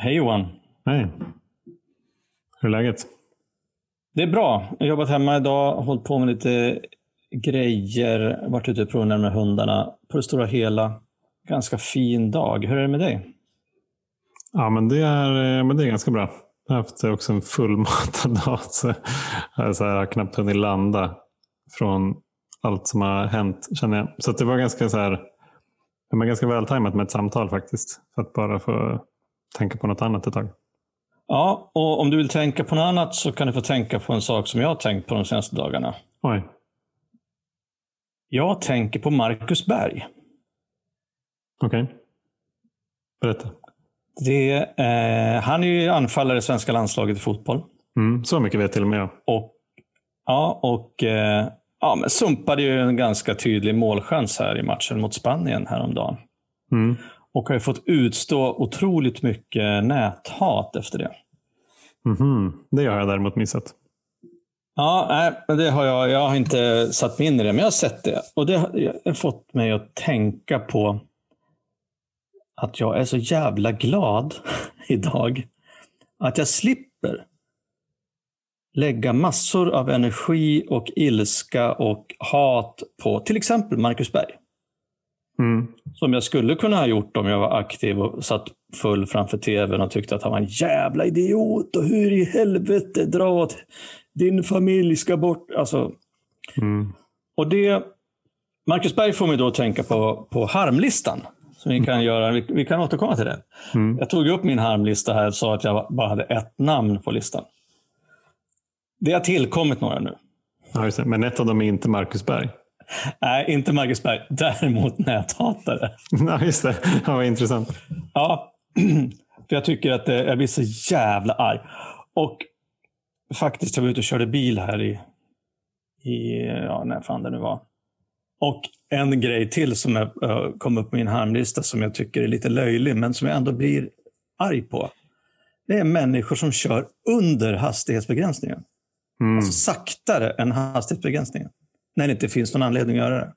Hej Johan. Hej. Hur är läget? Det är bra. Jag har jobbat hemma idag, hållit på med lite grejer, varit ute och provat med hundarna. På det stora hela, ganska fin dag. Hur är det med dig? Ja, men det är, men det är ganska bra. Jag har haft också en fullmatad dag. Så jag, så här, jag har knappt hunnit landa från allt som har hänt, känner jag. Så det var ganska så här, det var ganska vältajmat med ett samtal faktiskt. För att bara få tänka på något annat ett tag. Ja, och om du vill tänka på något annat så kan du få tänka på en sak som jag har tänkt på de senaste dagarna. Oj. Jag tänker på Marcus Berg. Okej. Okay. Berätta. Det, eh, han är ju anfallare i svenska landslaget i fotboll. Mm, så mycket vet till och med jag. Och, ja, och eh, ja, men sumpade ju en ganska tydlig målchans här i matchen mot Spanien häromdagen. Mm. Och har ju fått utstå otroligt mycket näthat efter det. Mm-hmm. Det har jag däremot missat. Ja, nej, det har jag. Jag har inte satt mig in i det, men jag har sett det. Och det har fått mig att tänka på att jag är så jävla glad idag att jag slipper lägga massor av energi och ilska och hat på till exempel Marcus Berg. Mm. Som jag skulle kunna ha gjort om jag var aktiv och satt full framför tvn och tyckte att han var en jävla idiot och hur i helvete dra åt din familj ska bort. Alltså. Mm. Och det, Marcus Berg får mig då att tänka på, på harmlistan. Som vi, kan göra, vi, vi kan återkomma till det. Mm. Jag tog upp min harmlista här och sa att jag bara hade ett namn på listan. Det har tillkommit några nu. Men ett av dem är inte Marcus Berg. Nej, inte Marcus Berg. Däremot näthatare. Ja, just det. Ja, vad intressant. Ja, för jag tycker att det, jag blir så jävla arg. Och faktiskt, jag var ute och körde bil här i, i ja, när fan det nu var. Och en grej till som jag, kom upp på min harmlista som jag tycker är lite löjlig, men som jag ändå blir arg på. Det är människor som kör under hastighetsbegränsningen. Mm. Alltså saktare än hastighetsbegränsningen. När det inte finns någon anledning att göra det.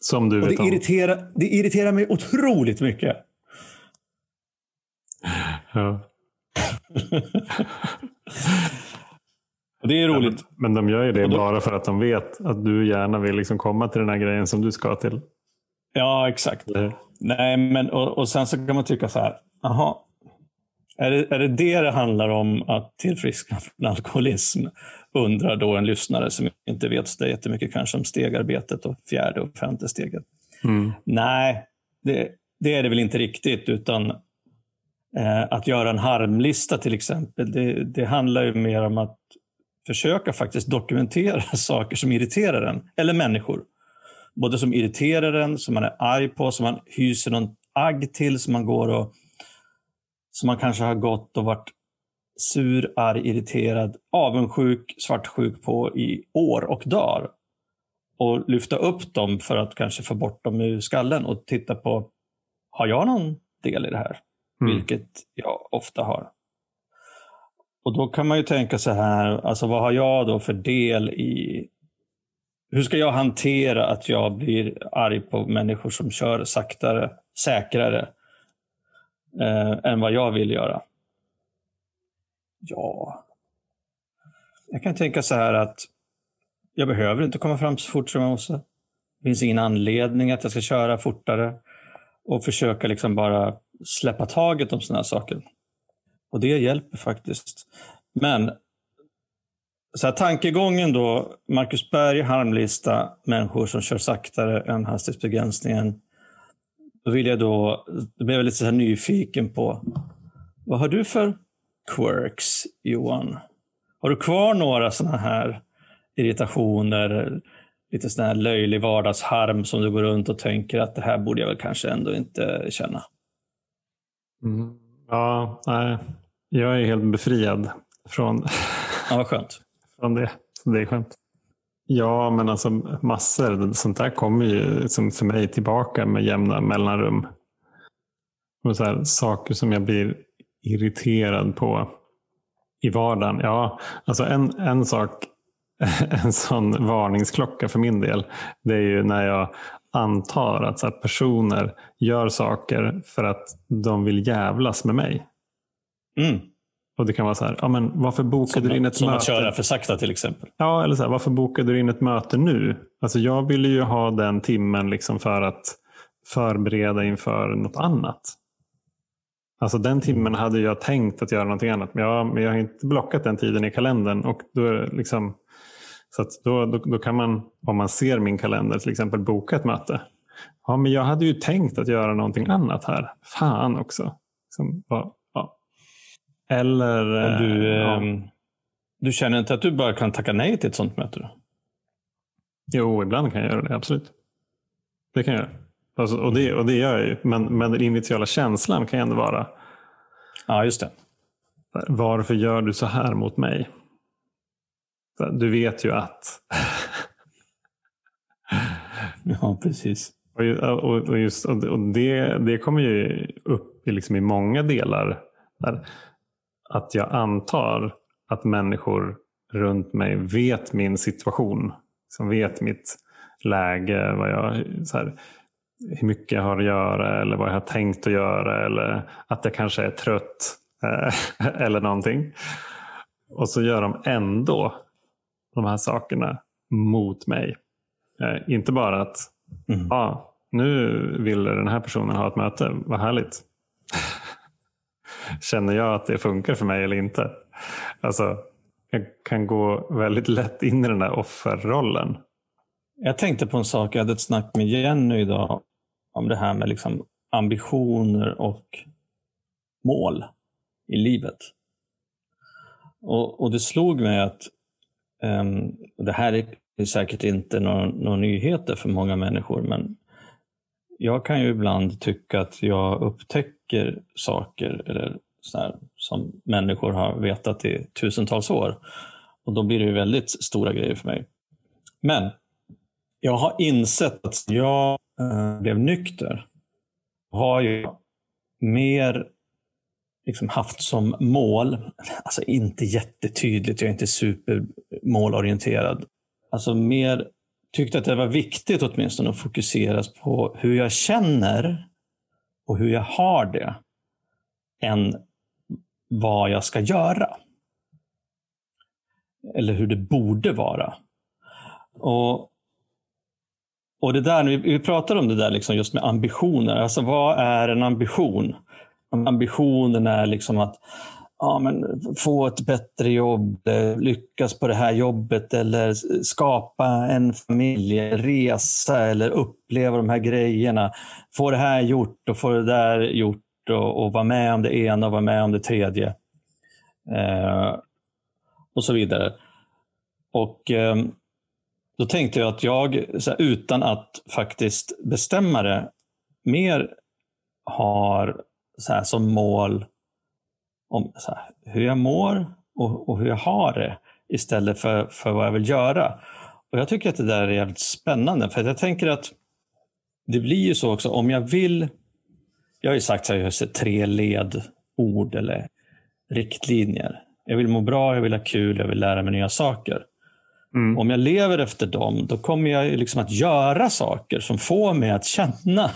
Som du Och vet det, om. irriterar, det irriterar mig otroligt mycket. Ja. Det är roligt. Ja, men, men de gör ju det då- bara för att de vet att du gärna vill liksom komma till den här grejen som du ska till. Ja, exakt. Eller? Nej, men och, och sen så kan man tycka så här. Jaha, är det, är det det det handlar om att tillfriskna från alkoholism? Undrar då en lyssnare som inte vet så jättemycket kanske om stegarbetet och fjärde och femte steget. Mm. Nej, det, det är det väl inte riktigt. utan eh, Att göra en harmlista till exempel, det, det handlar ju mer om att försöka faktiskt dokumentera saker som irriterar en, eller människor. Både som irriterar en, som man är arg på, som man hyser någon agg till, som man går och som man kanske har gått och varit sur, arg, irriterad, avundsjuk, svartsjuk på i år och dagar. Och lyfta upp dem för att kanske få bort dem ur skallen och titta på, har jag någon del i det här? Mm. Vilket jag ofta har. Och då kan man ju tänka så här, alltså vad har jag då för del i hur ska jag hantera att jag blir arg på människor som kör saktare, säkrare eh, än vad jag vill göra? Ja, jag kan tänka så här att jag behöver inte komma fram så fort som jag måste. Det finns ingen anledning att jag ska köra fortare och försöka liksom bara släppa taget om sådana här saker. Och det hjälper faktiskt. Men så här, tankegången då, Marcus Berg, harmlista, människor som kör saktare än hastighetsbegränsningen. Då vill jag då, då blev jag lite så här nyfiken på, vad har du för quirks, Johan? Har du kvar några sådana här irritationer, lite sån här löjlig vardagsharm som du går runt och tänker att det här borde jag väl kanske ändå inte känna? Mm. Ja, nej. Jag är helt befriad från, Ja, vad skönt. från det. Så det är skönt. Ja, men alltså massor. Sånt där kommer ju som för mig tillbaka med jämna mellanrum. Och så här, saker som jag blir irriterad på i vardagen. Ja, alltså en, en sak, en sån varningsklocka för min del, det är ju när jag antar att så personer gör saker för att de vill jävlas med mig. Mm. Och det kan vara så här, ja, men varför bokade Som, du in ett som möte? att köra för sakta till exempel. Ja, eller så här, varför bokade du in ett möte nu? Alltså jag ville ju ha den timmen liksom för att förbereda inför något annat. Alltså den timmen hade jag tänkt att göra någonting annat. Men jag, men jag har inte blockat den tiden i kalendern. Och då, liksom, så att då, då, då kan man, om man ser min kalender, till exempel boka ett möte. Ja, men jag hade ju tänkt att göra någonting annat här. Fan också. Liksom. Eller... Och du, eh, ja. ehm, du känner inte att du bara kan tacka nej till ett sånt möte? Då? Jo, ibland kan jag göra det. Absolut. Det kan jag göra. Alltså, och, det, och det gör jag ju. Men, men den initiala känslan kan ju ändå vara Ja, just det. varför gör du så här mot mig? Du vet ju att. Ja, precis. Och, och, och, just, och och det, det kommer ju upp i, liksom i många delar. Där, att jag antar att människor runt mig vet min situation. Som vet mitt läge. Vad jag, så här, hur mycket jag har att göra eller vad jag har tänkt att göra. Eller att jag kanske är trött. eh, eller någonting. Och så gör de ändå de här sakerna mot mig. Eh, inte bara att Mm. ja, nu vill den här personen ha ett möte. Vad härligt. Känner jag att det funkar för mig eller inte? Alltså, jag kan gå väldigt lätt in i den där offerrollen. Jag tänkte på en sak, jag hade ett snack med Jenny idag om det här med liksom ambitioner och mål i livet. Och, och det slog mig att um, det här är säkert inte några, några nyheter för många människor, men jag kan ju ibland tycka att jag upptäcker saker eller så här, som människor har vetat i tusentals år. Och då blir det ju väldigt stora grejer för mig. Men jag har insett att jag eh, blev nykter har ju mer liksom haft som mål, alltså inte jättetydligt, jag är inte supermålorienterad, alltså mer tyckte att det var viktigt åtminstone att fokuseras på hur jag känner och hur jag har det än vad jag ska göra. Eller hur det borde vara. Och, och det där, vi, vi pratar om det där liksom just med ambitioner. Alltså vad är en ambition? Ambitionen är liksom att ja, men få ett bättre jobb, eh, lyckas på det här jobbet eller skapa en familj, resa eller uppleva de här grejerna. Få det här gjort och få det där gjort och, och vara med om det ena och vara med om det tredje. Eh, och så vidare. Och eh, då tänkte jag att jag, så här, utan att faktiskt bestämma det, mer har så här, som mål om så här, hur jag mår och, och hur jag har det istället för, för vad jag vill göra. Och Jag tycker att det där är jävligt spännande för att jag tänker att det blir ju så också om jag vill. Jag har ju sagt jag har tre ledord eller riktlinjer. Jag vill må bra, jag vill ha kul, jag vill lära mig nya saker. Mm. Om jag lever efter dem, då kommer jag liksom att göra saker som får mig att känna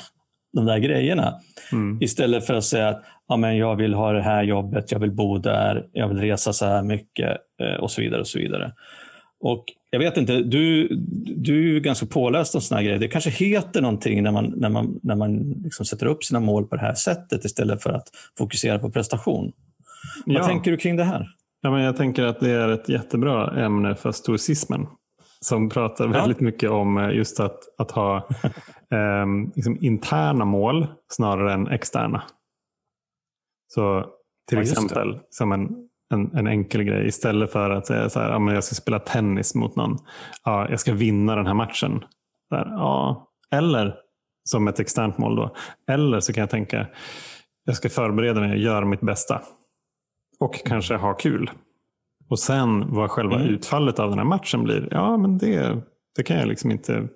de där grejerna. Mm. Istället för att säga att ja, men jag vill ha det här jobbet, jag vill bo där, jag vill resa så här mycket eh, och så vidare. och så vidare. Och Jag vet inte, du, du är ju ganska påläst om såna här grejer. Det kanske heter någonting när man, när man, när man liksom sätter upp sina mål på det här sättet istället för att fokusera på prestation. Vad Ja. tänker du kring det här? Ja, men jag tänker att det är ett jättebra ämne för stoicismen. Som pratar Ja. väldigt mycket om eh, just att, att ha ehm, liksom interna mål snarare än externa. Så till Ja, exempel som en, en, en enkel grej. Istället för att säga så här, ja, men jag ska spela tennis mot någon. Ja, jag ska vinna den här matchen. Där, ja. Eller som ett externt mål. då. Eller så kan jag tänka jag ska förbereda mig och göra mitt bästa. Och kanske ha kul. Och sen vad själva Mm. utfallet av den här matchen blir. Ja, men det, det kan jag liksom inte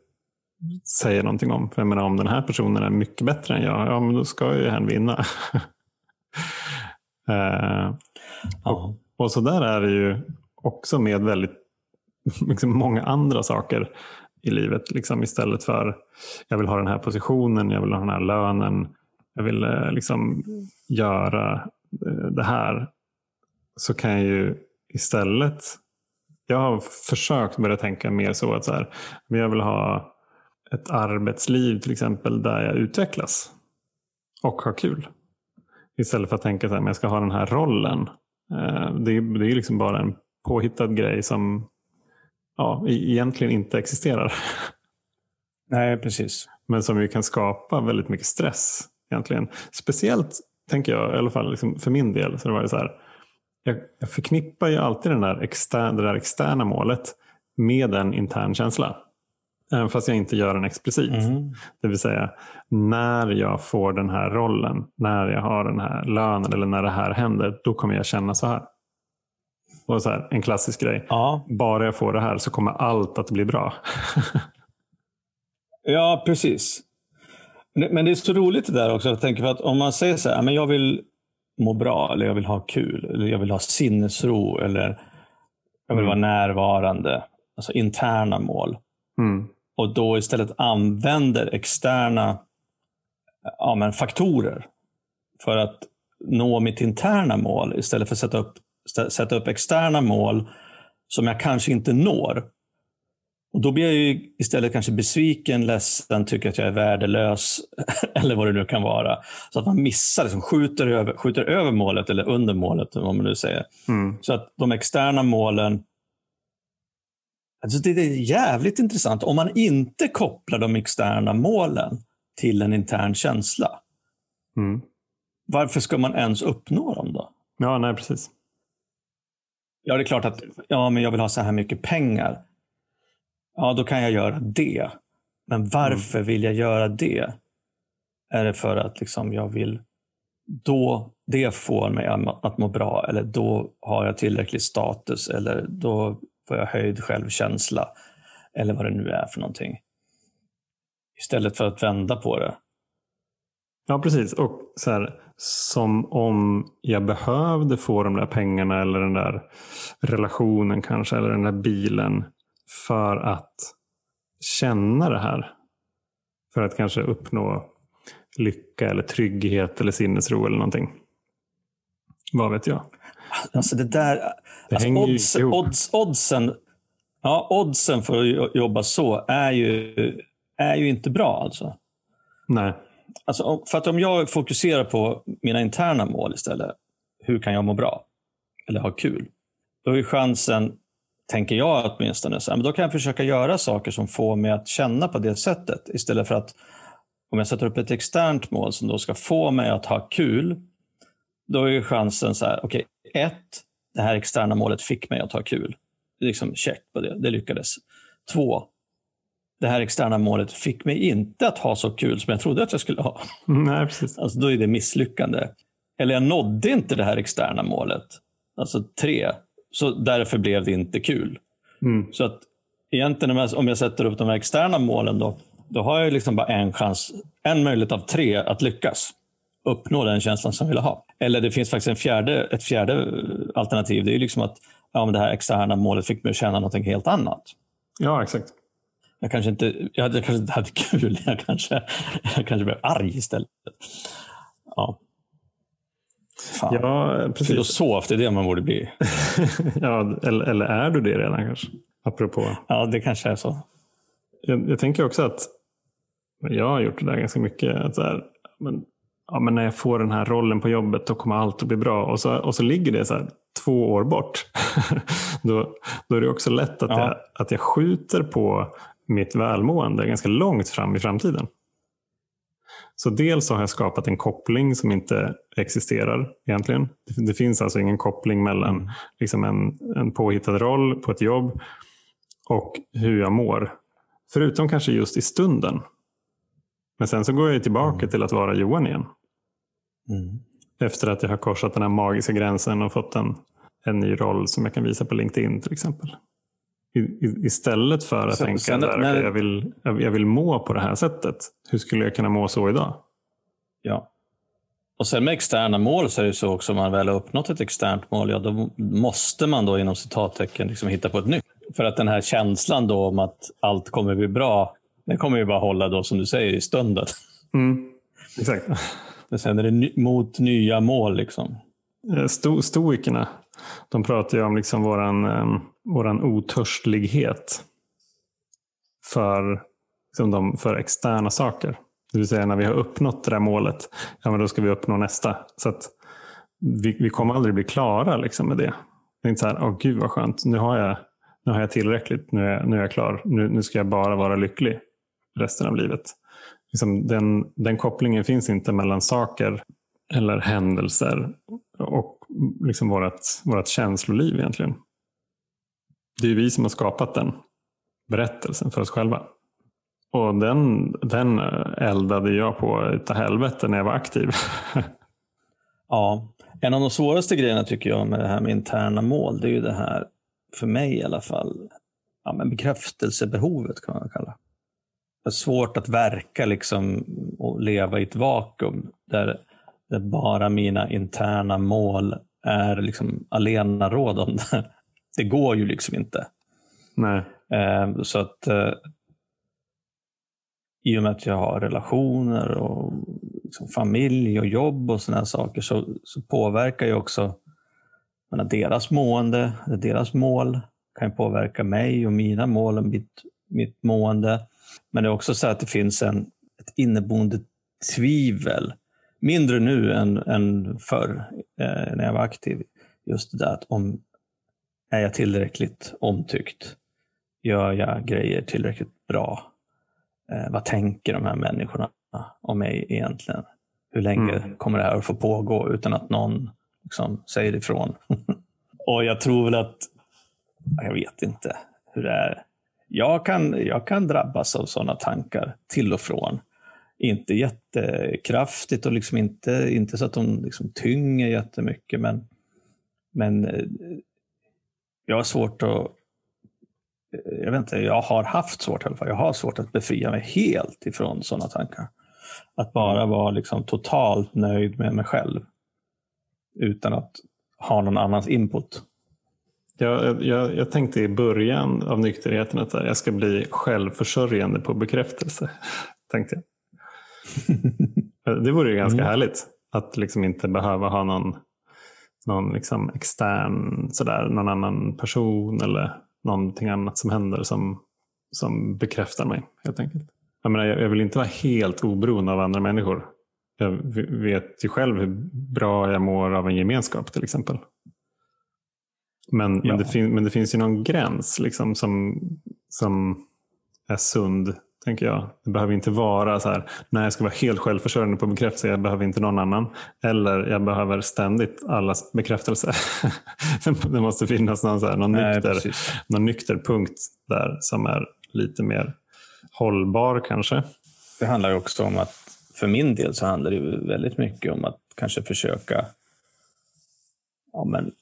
säga någonting om. För jag menar, om den här personen är mycket bättre än jag, ja men då ska ju han vinna. Eh, Ja. och så där är det ju också med väldigt liksom många andra saker i livet. Liksom, istället för jag vill ha den här positionen, jag vill ha den här lönen, jag vill eh, liksom göra eh, det här. Så kan jag ju istället, jag har försökt börja tänka mer så att så här, jag vill ha ett arbetsliv till exempel där jag utvecklas och har kul. Istället för att tänka att jag ska ha den här rollen. Eh, det är, det är liksom bara en påhittad grej som ja, egentligen inte existerar. Nej, precis. Men som ju kan skapa väldigt mycket stress. egentligen. Speciellt, tänker jag, i alla fall liksom för min del, så det var det så här, jag, jag förknippar ju alltid den där exter, det där externa målet med en intern känsla. Även fast jag inte gör den explicit. Mm. Det vill säga, när jag får den här rollen, när jag har den här lönen eller när det här händer, då kommer jag känna så här. Och så här, en klassisk grej. Ja. Bara jag får det här så kommer allt att bli bra. ja, precis. Men det är så roligt det där också. Jag tänker på att om man säger så här, men jag vill må bra, eller jag vill ha kul, eller jag vill ha sinnesro, eller jag vill mm. vara närvarande. Alltså interna mål. Mm. Och då istället använder externa ja, men faktorer för att nå mitt interna mål istället för att sätta upp sätta upp externa mål som jag kanske inte når. Och Då blir jag ju istället kanske besviken, ledsen, tycker att jag är värdelös eller vad det nu kan vara. Så att man missar, liksom, skjuter, över, skjuter över målet eller under målet, vad man nu säger. Mm. Så att de externa målen Alltså det är jävligt intressant om man inte kopplar de externa målen till en intern känsla. Mm. Varför ska man ens uppnå dem då? Ja, nej precis. Ja, det är klart att ja, men jag vill ha så här mycket pengar. Ja, då kan jag göra det. Men varför mm. vill jag göra det? Är det för att liksom jag vill då det får mig att må bra eller då har jag tillräcklig status eller då får jag höjd självkänsla eller vad det nu är för någonting. Istället för att vända på det. Ja, precis. Och så här, som om jag behövde få de där pengarna eller den där relationen kanske, eller den där bilen för att känna det här. För att kanske uppnå lycka eller trygghet eller sinnesro eller någonting. Vad vet jag? Alltså det där, det alltså odds, odds, oddsen, ja, oddsen för att jobba så är ju, är ju inte bra. alltså. Nej. Alltså, för att om jag fokuserar på mina interna mål istället, hur kan jag må bra? Eller ha kul? Då är chansen, tänker jag åtminstone, så men då kan jag försöka göra saker som får mig att känna på det sättet. Istället för att om jag sätter upp ett externt mål som då ska få mig att ha kul, då är chansen så här, okej, okay, ett, det här externa målet fick mig att ha kul. Liksom check på det, det lyckades. Två, det här externa målet fick mig inte att ha så kul som jag trodde att jag skulle ha. Nej, precis. Alltså, då är det misslyckande. Eller jag nådde inte det här externa målet. Alltså tre. Så därför blev det inte kul. Mm. Så att egentligen om jag sätter upp de här externa målen då, då har jag liksom bara en chans, en möjlighet av tre att lyckas uppnå den känslan som jag vill ha. Eller det finns faktiskt en fjärde, ett fjärde alternativ. Det är liksom att ja, men det här externa målet fick mig att känna något helt annat. Ja, exakt. Jag kanske inte, jag hade, jag kanske inte hade kul, jag kanske, jag kanske blev arg istället. Ja. Fan. Ja, precis. Filosof, det är det man borde bli. ja, eller, eller är du det redan kanske? Apropå. Ja, det kanske är så. Jag, jag tänker också att jag har gjort det där ganska mycket. Att så här, men, ja, men när jag får den här rollen på jobbet då kommer allt att bli bra. Och så, och så ligger det så här, två år bort. då, då är det också lätt att, ja. jag, att jag skjuter på mitt välmående ganska långt fram i framtiden. Så dels har jag skapat en koppling som inte existerar egentligen. Det finns alltså ingen koppling mellan mm. liksom en, en påhittad roll på ett jobb och hur jag mår. Förutom kanske just i stunden. Men sen så går jag tillbaka mm. till att vara Johan igen. Mm. Efter att jag har korsat den här magiska gränsen och fått en, en ny roll som jag kan visa på LinkedIn till exempel istället för att så, tänka sen, där, när... jag, vill, jag vill må på det här sättet. Hur skulle jag kunna må så idag? Ja. Och sen med externa mål så är det så också om man väl har uppnått ett externt mål, ja, då måste man då inom citattecken liksom hitta på ett nytt. för att den här känslan då om att allt kommer bli bra, den kommer ju bara hålla då som du säger i stunden. Mm. Exakt. Men sen är det mot nya mål. liksom. Eh, sto stoikerna, de pratar ju om liksom våran, ehm, våran otörstlighet för, liksom de, för externa saker. Det vill säga när vi har uppnått det där målet, ja, men då ska vi uppnå nästa. Så att vi, vi kommer aldrig bli klara liksom, med det. Det är inte så här, åh gud vad skönt, nu har jag, nu har jag tillräckligt, nu är, nu är jag klar, nu, nu ska jag bara vara lycklig resten av livet. Liksom den, den kopplingen finns inte mellan saker eller händelser liksom vårt, vårt känsloliv egentligen. Det är vi som har skapat den berättelsen för oss själva. Och den, den eh, eldade jag på utav helvete när jag var aktiv. ja, en av de svåraste grejerna tycker jag med det här med interna mål, det är ju det här, för mig i alla fall, ja, men bekräftelsebehovet kan man kalla det. är svårt att verka liksom och leva i ett vakuum där, där bara mina interna mål är liksom alenarådande. Det går ju liksom inte. Nej. Eh, så att eh, i och med att jag har relationer och liksom familj och jobb och sådana saker så, så påverkar ju också menar, deras mående, deras mål kan påverka mig och mina mål och mitt, mitt mående. Men det är också så att det finns en, ett inneboende tvivel, mindre nu än, än förr eh, när jag var aktiv. Just det där att om är jag tillräckligt omtyckt? Gör jag grejer tillräckligt bra? Eh, vad tänker de här människorna om mig egentligen? Hur länge mm. kommer det här att få pågå utan att någon liksom, säger ifrån? och jag tror väl att, jag vet inte hur det är. Jag kan, jag kan drabbas av sådana tankar till och från. Inte jättekraftigt och liksom inte, inte så att de liksom tynger jättemycket, men, men eh, jag har svårt att eh, jag vet inte, jag har haft svårt i alla fall. Jag har svårt att befria mig helt ifrån sådana tankar. Att bara vara liksom totalt nöjd med mig själv. Utan att ha någon annans input. Jag, jag, jag tänkte i början av nykterheten att jag ska bli självförsörjande på bekräftelse. tänkte jag. Det vore ju ganska mm. härligt. Att liksom inte behöva ha någon, någon liksom extern, sådär, någon annan person eller någonting annat som händer som, som bekräftar mig helt enkelt. Jag, menar, jag vill inte vara helt oberoende av andra människor. Jag vet ju själv hur bra jag mår av en gemenskap till exempel. Men, ja. men, det, fin men det finns ju någon gräns liksom, som, som är sund tänker jag. Det behöver inte vara så här, nej jag ska vara helt självförsörjande på bekräftelse, jag behöver inte någon annan. Eller jag behöver ständigt allas bekräftelse. det måste finnas någon, så här, någon, nej, nykter, någon nykter punkt där som är lite mer hållbar kanske. Det handlar också om att, för min del så handlar det väldigt mycket om att kanske försöka ja, men,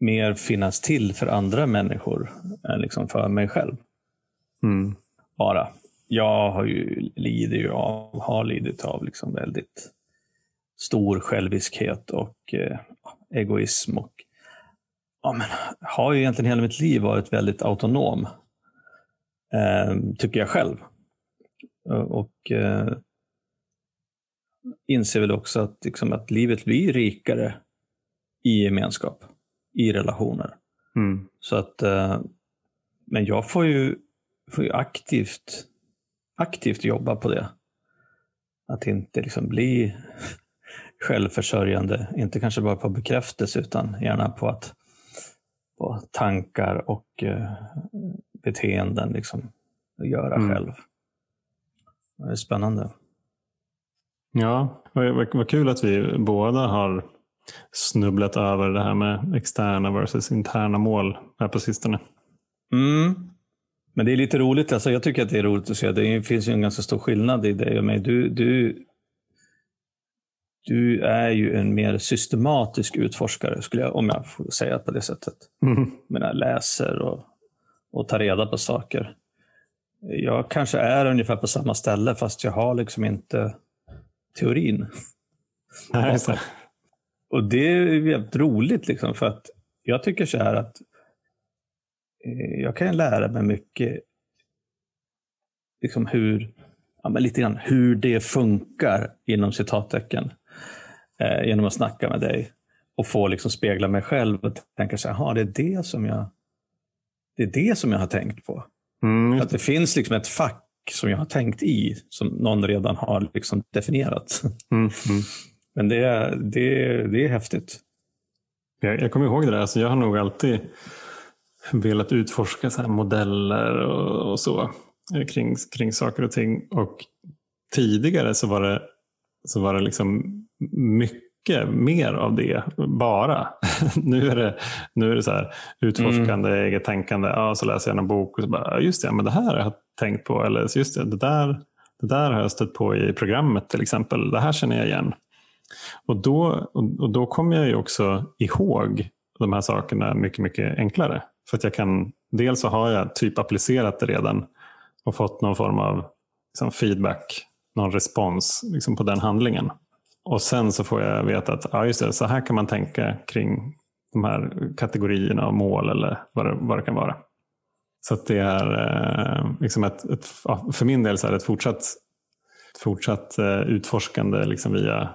mer finnas till för andra människor än liksom för mig själv. Mm. Bara jag har ju, lider ju av, har lidit av liksom väldigt stor själviskhet och eh, egoism. Och, ja, men, har ju egentligen hela mitt liv varit väldigt autonom. Eh, tycker jag själv. Och eh, inser väl också att, liksom, att livet blir rikare i gemenskap, i relationer. Mm. Så att, eh, men jag får ju, får ju aktivt aktivt jobba på det. Att inte liksom bli självförsörjande, inte kanske bara på bekräftelse utan gärna på att på tankar och uh, beteenden liksom göra mm. själv. Det är spännande. Ja, vad, vad kul att vi båda har snubblat över det här med externa versus interna mål här på sistone. Mm. Men det är lite roligt. Alltså jag tycker att det är roligt att se. Det finns ju en ganska stor skillnad i dig och mig. Du, du, du är ju en mer systematisk utforskare, skulle jag, om jag får säga på det sättet. Mm. Jag läser och, och tar reda på saker. Jag kanske är ungefär på samma ställe fast jag har liksom inte teorin. Nej, och det är väldigt roligt liksom för att jag tycker så här att jag kan lära mig mycket liksom hur, ja, men lite grann hur det funkar inom citattecken eh, genom att snacka med dig och få liksom spegla mig själv och tänka så här, det är det som jag det är det som jag har tänkt på. Mm, att det finns liksom ett fack som jag har tänkt i, som någon redan har liksom definierat. Mm, mm. Men det, är, det, det är häftigt. Jag, jag kommer ihåg det där. Alltså jag har nog alltid velat utforska så modeller och, och, så kring, kring saker och ting. Och tidigare så var det, så var det liksom mycket mer av det bara. nu är det, nu är det så här utforskande, mm. eget tänkande. Ja, så läser jag en bok och så bara, just det, men det här har jag tänkt på. Eller just det, det där, det där har jag stött på i programmet till exempel. Det här känner jag igen. Och då, och då kommer jag ju också ihåg de här sakerna mycket, mycket enklare. För att jag kan, dels så har jag typ applicerat det redan och fått någon form av liksom, feedback, någon respons liksom, på den handlingen. Och sen så får jag veta att ja, just det, så här kan man tänka kring de här kategorierna av mål eller vad det, vad det kan vara. Så att det är eh, liksom ett, ett, för min del så är det ett fortsatt, ett fortsatt eh, utforskande liksom via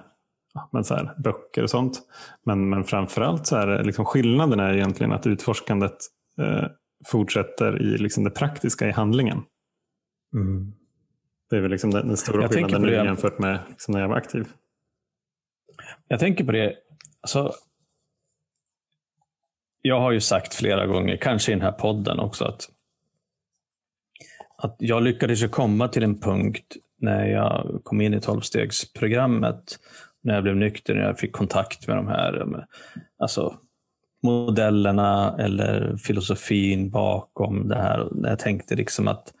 men så här, böcker och sånt. Men, men framförallt så är det, liksom, skillnaden är egentligen att utforskandet eh, fortsätter i liksom det praktiska i handlingen. Mm. Det är väl liksom den, den stora jag skillnaden nu jämfört med liksom när jag var aktiv. Jag tänker på det, alltså, jag har ju sagt flera gånger, kanske i den här podden också, att, att jag lyckades ju komma till en punkt när jag kom in i tolvstegsprogrammet när jag blev nykter, när jag fick kontakt med de här alltså, modellerna eller filosofin bakom det här. Jag tänkte liksom att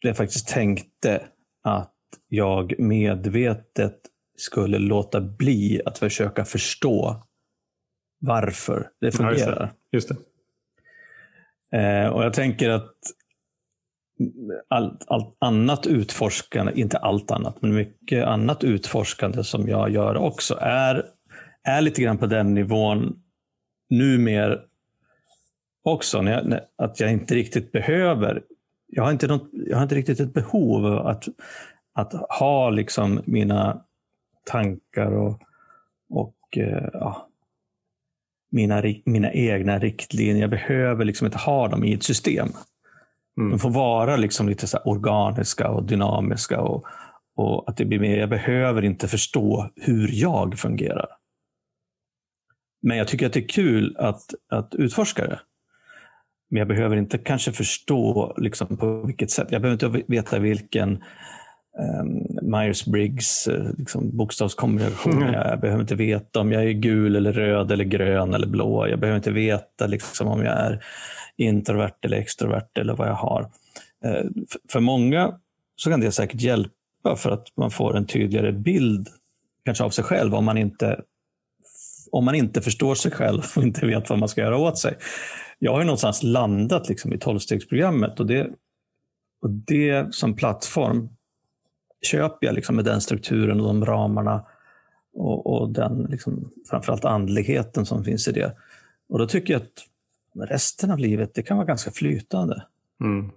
jag faktiskt tänkte att jag medvetet skulle låta bli att försöka förstå varför det fungerar. Ja, just det. Just det. Eh, och jag tänker att allt, allt annat utforskande, inte allt annat, men mycket annat utforskande som jag gör också är, är lite grann på den nivån numer också. När jag, att jag inte riktigt behöver, jag har inte, något, jag har inte riktigt ett behov av att, att ha liksom mina tankar och, och eh, ja, mina, mina egna riktlinjer. Jag behöver liksom inte ha dem i ett system. Mm. De får vara liksom lite så organiska och dynamiska. Och, och att det blir mer, jag behöver inte förstå hur jag fungerar. Men jag tycker att det är kul att, att utforska det. Men jag behöver inte kanske förstå liksom på vilket sätt. Jag behöver inte veta vilken um, Myers-Briggs uh, liksom, bokstavskombination mm. jag behöver inte veta om jag är gul eller röd eller grön eller blå. Jag behöver inte veta liksom, om jag är introvert eller extrovert eller vad jag har. Eh, för många så kan det säkert hjälpa för att man får en tydligare bild kanske av sig själv om man inte, om man inte förstår sig själv och inte vet vad man ska göra åt sig. Jag har ju någonstans landat liksom i tolvstegsprogrammet och det, och det som plattform köper jag liksom med den strukturen och de ramarna och, och den liksom, framförallt andligheten som finns i det. Och då tycker jag att resten av livet det kan vara ganska flytande. Mm.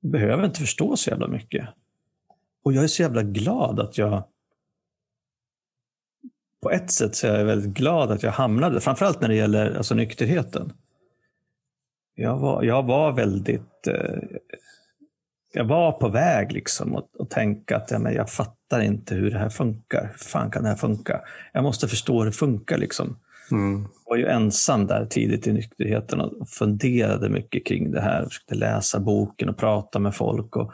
Du behöver inte förstå så jävla mycket. Och jag är så jävla glad att jag på ett sätt så är jag väldigt glad att jag hamnade, framförallt när det gäller alltså, nykterheten. Jag var, jag var väldigt... Eh, jag var på väg liksom att, att tänka att ja, men jag fattar inte hur det här funkar. Hur fan kan det här funka? Jag måste förstå hur det funkar. Liksom. Mm. Jag var ju ensam där tidigt i nykterheten och funderade mycket kring det här. Jag försökte läsa boken och prata med folk. Och...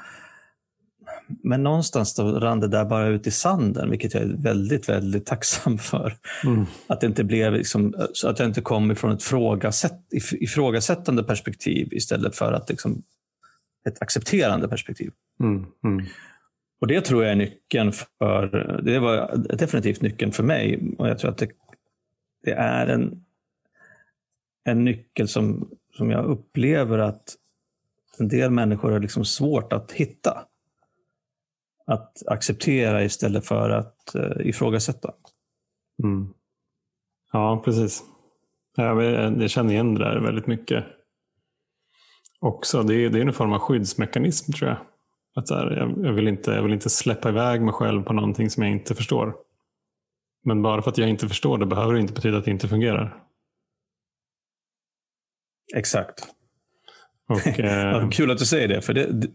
Men någonstans då rann det där bara ut i sanden, vilket jag är väldigt, väldigt tacksam för. Mm. Att det inte blev liksom, att jag inte kom ifrån ett ifrågasätt, ifrågasättande perspektiv istället för att liksom, ett accepterande perspektiv. Mm. Mm. Och Det tror jag är nyckeln för, det var definitivt nyckeln för mig. Och jag tror att det det är en, en nyckel som, som jag upplever att en del människor har liksom svårt att hitta. Att acceptera istället för att uh, ifrågasätta. Mm. Ja, precis. Jag, jag känner igen det där väldigt mycket. Också, det är, det är en form av skyddsmekanism tror jag. Att här, jag, jag, vill inte, jag vill inte släppa iväg mig själv på någonting som jag inte förstår. Men bara för att jag inte förstår det behöver det inte betyda att det inte fungerar. Exakt. Och, eh... Kul att du säger det, för det,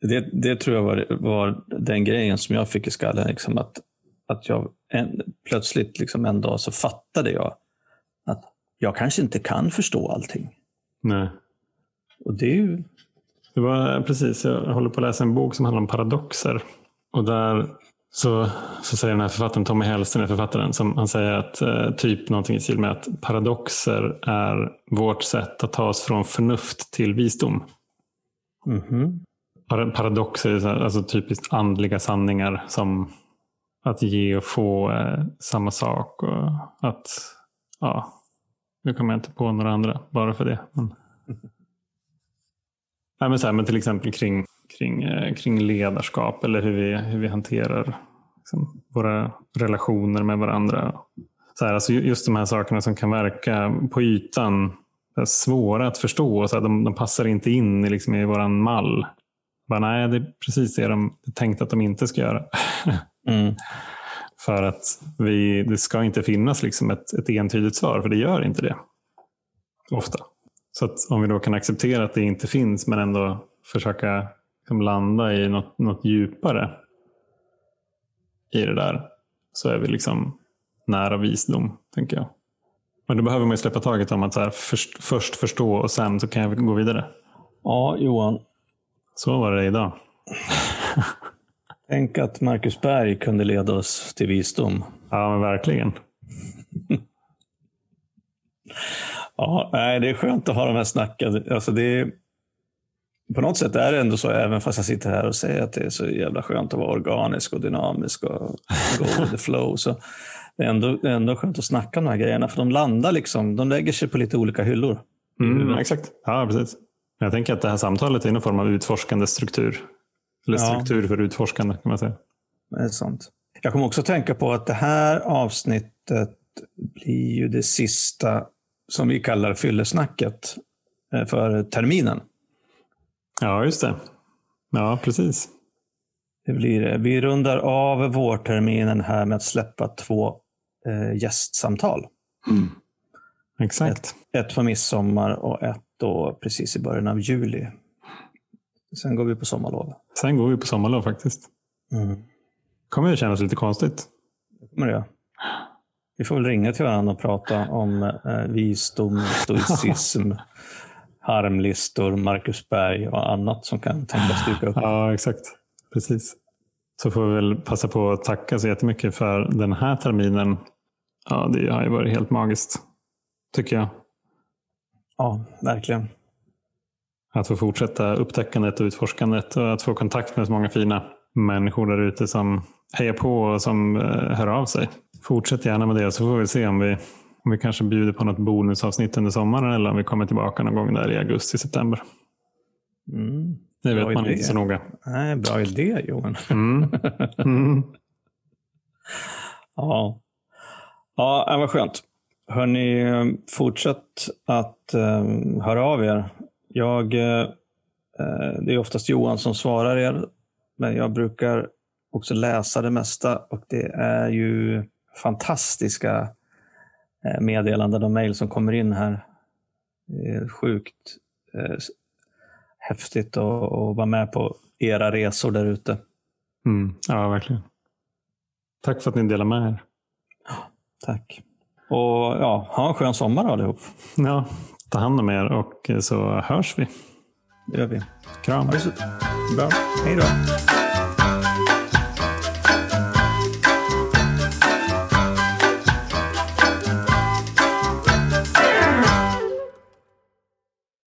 det, det tror jag var, var den grejen som jag fick i skallen. Liksom att, att jag en, plötsligt liksom en dag så fattade jag att jag kanske inte kan förstå allting. Nej. Och det är ju... Det var precis, jag håller på att läsa en bok som handlar om paradoxer. Och där så, så säger den här författaren, Tommy Hellsten är författaren, som han säger att eh, typ någonting i stil med att paradoxer är vårt sätt att ta oss från förnuft till visdom. Mm -hmm. Paradoxer är alltså typiskt andliga sanningar som att ge och få eh, samma sak. Och att, ja, nu kommer jag inte på några andra bara för det. Men, Nej, men, så här, men till exempel kring, kring, eh, kring ledarskap eller hur vi, hur vi hanterar liksom, våra relationer med varandra. Så här, alltså just de här sakerna som kan verka på ytan svåra att förstå. Så här, de, de passar inte in i, liksom, i våran mall. Bara, nej, det är precis det de tänkt att de inte ska göra. Mm. för att vi, det ska inte finnas liksom ett, ett entydigt svar, för det gör inte det. Ofta. Så om vi då kan acceptera att det inte finns men ändå försöka liksom landa i något, något djupare i det där så är vi liksom nära visdom, tänker jag. Men då behöver man släppa taget om att så här, först, först förstå och sen så kan jag gå vidare. Ja, Johan. Så var det idag. Tänk att Marcus Berg kunde leda oss till visdom. Ja, men verkligen. Ja, nej, det är skönt att ha de här snacken. Alltså det är, på något sätt är det ändå så, även fast jag sitter här och säger att det är så jävla skönt att vara organisk och dynamisk och go with the flow. Så det är, ändå, det är ändå skönt att snacka om de här grejerna, för de landar liksom, de lägger sig på lite olika hyllor. Mm, exakt, ja precis. Jag tänker att det här samtalet är någon form av utforskande struktur. Eller struktur ja. för utforskande kan man säga. Det sant. Jag kommer också tänka på att det här avsnittet blir ju det sista som vi kallar fyllesnacket eh, för terminen. Ja, just det. Ja, precis. Det blir, vi rundar av vårterminen här med att släppa två eh, gästsamtal. Mm. Exakt. Ett, ett för midsommar och ett då precis i början av juli. Sen går vi på sommarlov. Sen går vi på sommarlov faktiskt. Mm. kommer det kännas lite konstigt. Det kommer det. Vi får väl ringa till varandra och prata om eh, visdom, stoicism, harmlistor, Marcus Berg och annat som kan tänkas dyka upp. Ja, exakt. Precis. Så får vi väl passa på att tacka så jättemycket för den här terminen. Ja, det har ju varit helt magiskt, tycker jag. Ja, verkligen. Att få fortsätta upptäckandet och utforskandet och att få kontakt med så många fina människor där ute som hejar på och som eh, hör av sig. Fortsätt gärna med det så får vi se om vi, om vi kanske bjuder på något bonusavsnitt under sommaren eller om vi kommer tillbaka någon gång där i augusti-september. Mm. Det vet man idé. inte så noga. Nej, bra idé Johan. Mm. Mm. ja. ja, vad skönt. Hörni, fortsätt att um, höra av er. Jag, uh, det är oftast Johan som svarar er, men jag brukar också läsa det mesta och det är ju fantastiska eh, meddelanden och mejl som kommer in här. Det är sjukt eh, häftigt att, att vara med på era resor där ute. Mm, ja, verkligen. Tack för att ni delar med er. Tack. Och ja, ha en skön sommar allihop. Ja, ta hand om er och så hörs vi. Det gör vi. Kram. Bra. Hej då.